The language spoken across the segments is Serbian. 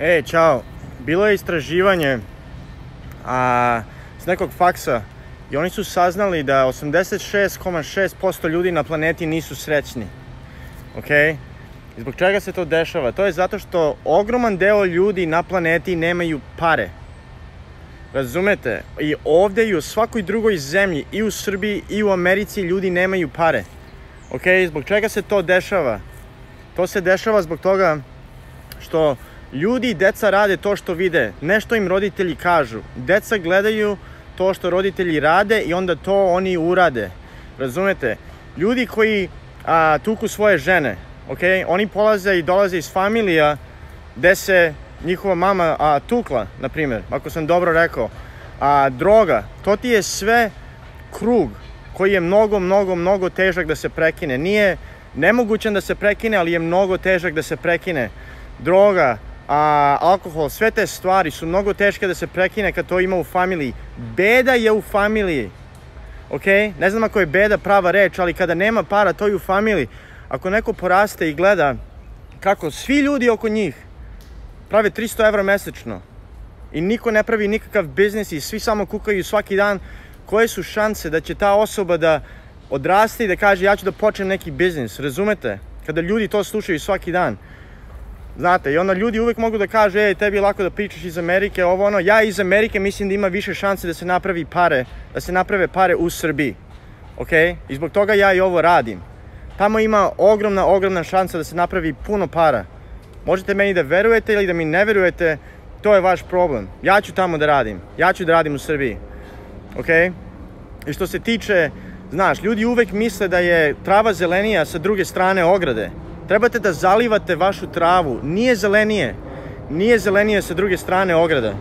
E, čao. Bilo je istraživanje a, s nekog faksa i oni su saznali da 86,6% ljudi na planeti nisu srećni. Ok? Zbog čega se to dešava? To je zato što ogroman deo ljudi na planeti nemaju pare. Razumete? I ovde i u svakoj drugoj zemlji, i u Srbiji, i u Americi ljudi nemaju pare. Ok? Zbog čega se to dešava? To se dešava zbog toga što ljudi i deca rade to što vide, nešto im roditelji kažu. Deca gledaju to što roditelji rade i onda to oni urade. Razumete? Ljudi koji a, tuku svoje žene, ok? Oni polaze i dolaze iz familija gde se njihova mama a, tukla, na primjer, ako sam dobro rekao. A droga, to ti je sve krug koji je mnogo, mnogo, mnogo težak da se prekine. Nije nemogućan da se prekine, ali je mnogo težak da se prekine. Droga, a, alkohol, sve te stvari su mnogo teške da se prekine kad to ima u familiji. Beda je u familiji. Ok? Ne znam ako je beda prava reč, ali kada nema para, to je u familiji. Ako neko poraste i gleda kako svi ljudi oko njih prave 300 evra mesečno i niko ne pravi nikakav biznis i svi samo kukaju svaki dan, koje su šanse da će ta osoba da odraste i da kaže ja ću da počnem neki biznis, razumete? Kada ljudi to slušaju svaki dan. Znate, i onda ljudi uvek mogu da kaže, ej, tebi je lako da pričaš iz Amerike, ovo ono, ja iz Amerike mislim da ima više šanse da se napravi pare, da se naprave pare u Srbiji, ok? I zbog toga ja i ovo radim. Tamo ima ogromna, ogromna šansa da se napravi puno para. Možete meni da verujete ili da mi ne verujete, to je vaš problem. Ja ću tamo da radim, ja ću da radim u Srbiji, ok? I što se tiče, znaš, ljudi uvek misle da je trava zelenija sa druge strane ograde. Trebate da zalivate vašu travu. Nije zelenije. Nije zelenije sa druge strane ograda.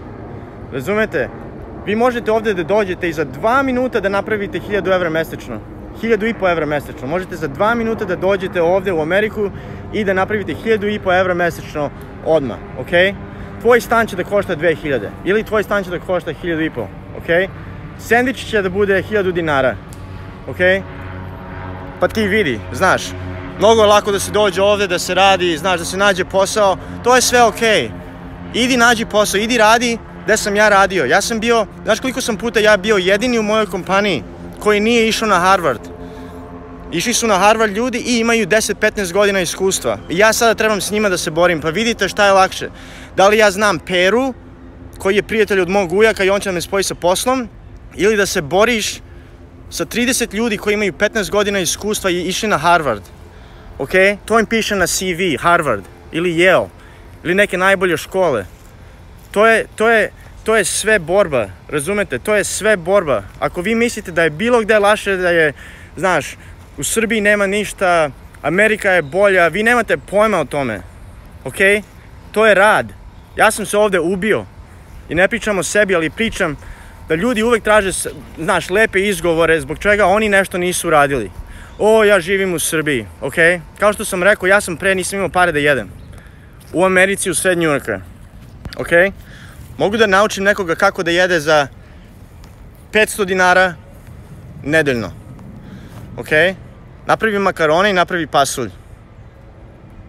Razumete? Vi možete ovde da dođete i za dva minuta da napravite 1000 evra mesečno. 1000 i po evra mesečno. Možete za dva minuta da dođete ovde u Ameriku i da napravite 1000 i po evra mesečno odmah, ok? Tvoj stan će da košta 2000 ili tvoj stan će da košta 1000 i po, ok? Sandvič će da bude 1000 dinara, ok? Pa ti vidi, znaš, Mnogo je lako da se dođe ovde, da se radi, znaš, da se nađe posao. To je sve okej. Okay. Idi nađi posao, idi radi gde sam ja radio. Ja sam bio, znaš koliko sam puta ja bio jedini u mojoj kompaniji koji nije išao na Harvard. Išli su na Harvard ljudi i imaju 10-15 godina iskustva. I ja sada trebam s njima da se borim. Pa vidite šta je lakše. Da li ja znam Peru, koji je prijatelj od mog ujaka i on će da me spoji sa poslom, ili da se boriš sa 30 ljudi koji imaju 15 godina iskustva i išli na Harvard ok? To im piše na CV, Harvard ili Yale ili neke najbolje škole. To je, to je, to je sve borba, razumete? To je sve borba. Ako vi mislite da je bilo gde laše, da je, znaš, u Srbiji nema ništa, Amerika je bolja, vi nemate pojma o tome, ok? To je rad. Ja sam se ovde ubio i ne pričam o sebi, ali pričam da ljudi uvek traže, znaš, lepe izgovore zbog čega oni nešto nisu radili o, ja živim u Srbiji, ok? Kao što sam rekao, ja sam pre nisam imao pare da jedem. U Americi, u sred Njurka, ok? Mogu da naučim nekoga kako da jede za 500 dinara nedeljno, ok? Napravi makarone i napravi pasulj,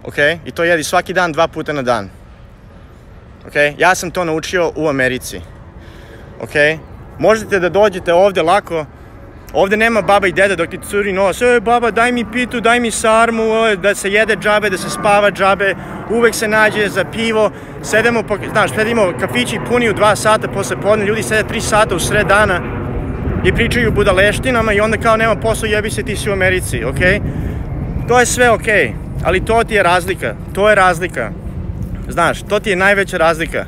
ok? I to jedi svaki dan, dva puta na dan, ok? Ja sam to naučio u Americi, ok? Možete da dođete ovde lako, Ovde nema baba i deda dok ti curi nos, e, baba daj mi pitu, daj mi sarmu, e, da se jede džabe, da se spava džabe, uvek se nađe za pivo, sedemo, po, znaš, sedimo kafići puni u dva sata posle podne, ljudi sede tri sata u sred dana i pričaju budaleštinama i onda kao nema posao, jebi se ti si u Americi, okej? Okay? To je sve okej, okay, ali to ti je razlika, to je razlika. Znaš, to ti je najveća razlika.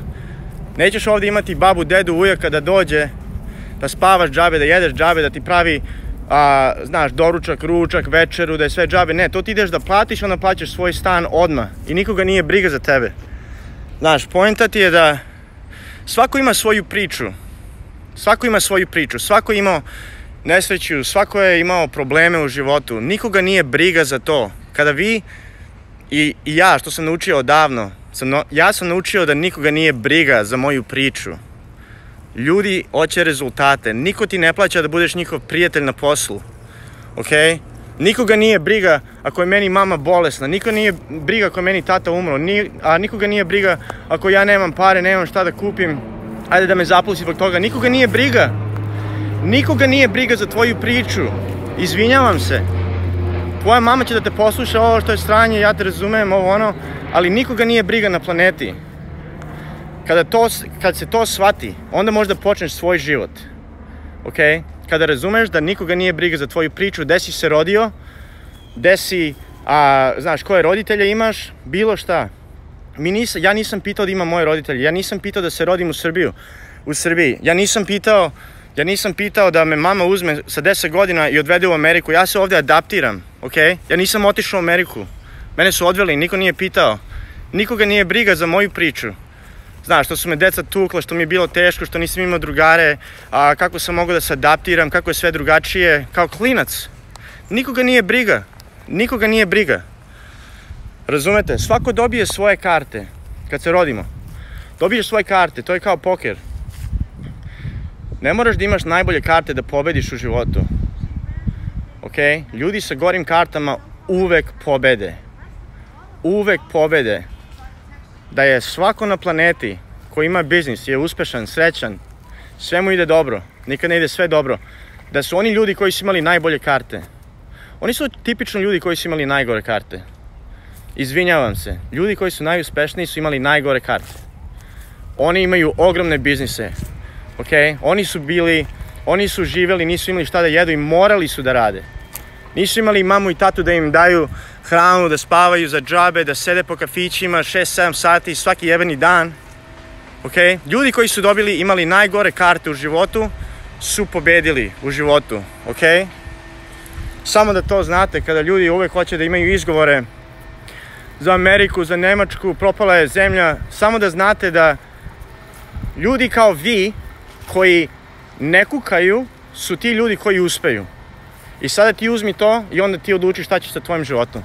Nećeš ovde imati babu, dedu, ujaka da dođe da spavaš džabe, da jedeš džabe, da ti pravi a, znaš, doručak, ručak, večeru, da je sve džabe. Ne, to ti ideš da platiš, onda plaćaš svoj stan odmah i nikoga nije briga za tebe. Znaš, poenta ti je da svako ima svoju priču. Svako ima svoju priču. Svako je imao nesreću, svako je imao probleme u životu. Nikoga nije briga za to. Kada vi i, i ja, što sam naučio odavno, sam, ja sam naučio da nikoga nije briga za moju priču. Ljudi hoće rezultate. Niko ti ne plaća da budeš njihov prijatelj na poslu. Ok? Nikoga nije briga ako je meni mama bolesna, nikoga nije briga ako je meni tata umro, ni, a nikoga nije briga ako ja nemam pare, nemam šta da kupim, ajde da me zapusti zbog toga. Nikoga nije briga. Nikoga nije briga za tvoju priču. Izvinjavam se. Tvoja mama će da te posluša ovo što je stranje, ja te razumem, ovo ono, ali nikoga nije briga na planeti. Kada, to, kad se to shvati, onda možda počneš svoj život. Ok? Kada razumeš da nikoga nije briga za tvoju priču, gde si se rodio, gde si, a, znaš, koje roditelje imaš, bilo šta. Mi nis, ja nisam pitao da imam moje roditelje, ja nisam pitao da se rodim u Srbiju, u Srbiji. Ja nisam pitao, ja nisam pitao da me mama uzme sa 10 godina i odvede u Ameriku. Ja se ovde adaptiram, ok? Ja nisam otišao u Ameriku. Mene su odveli, niko nije pitao. Nikoga nije briga za moju priču. Znaš, što su me deca tukla, što mi je bilo teško, što nisam imao drugare, a kako sam mogao da se adaptiram, kako je sve drugačije, kao klinac. Nikoga nije briga. Nikoga nije briga. Razumete? Svako dobije svoje karte kad se rodimo. Dobiješ svoje karte, to je kao poker. Ne moraš da imaš najbolje karte da pobediš u životu. Ok? Ljudi sa gorim kartama uvek pobede. Uvek pobede. Da je svako na planeti ko ima biznis, je uspešan, srećan, sve mu ide dobro, nikad ne ide sve dobro, da su oni ljudi koji su imali najbolje karte. Oni su tipično ljudi koji su imali najgore karte. Izvinjavam se, ljudi koji su najuspešniji su imali najgore karte. Oni imaju ogromne biznise, ok? Oni su bili, oni su živeli, nisu imali šta da jedu i morali su da rade. Nisu imali mamu i tatu da im daju hranu, da spavaju za džabe, da sede po kafićima 6-7 sati svaki jebeni dan. Ok? Ljudi koji su dobili, imali najgore karte u životu, su pobedili u životu. Ok? Samo da to znate, kada ljudi uvek hoće da imaju izgovore za Ameriku, za Nemačku, propala je zemlja, samo da znate da ljudi kao vi koji ne kukaju su ti ljudi koji uspeju. I sada ti uzmi to i onda ti odluči šta ćeš sa tvojim životom.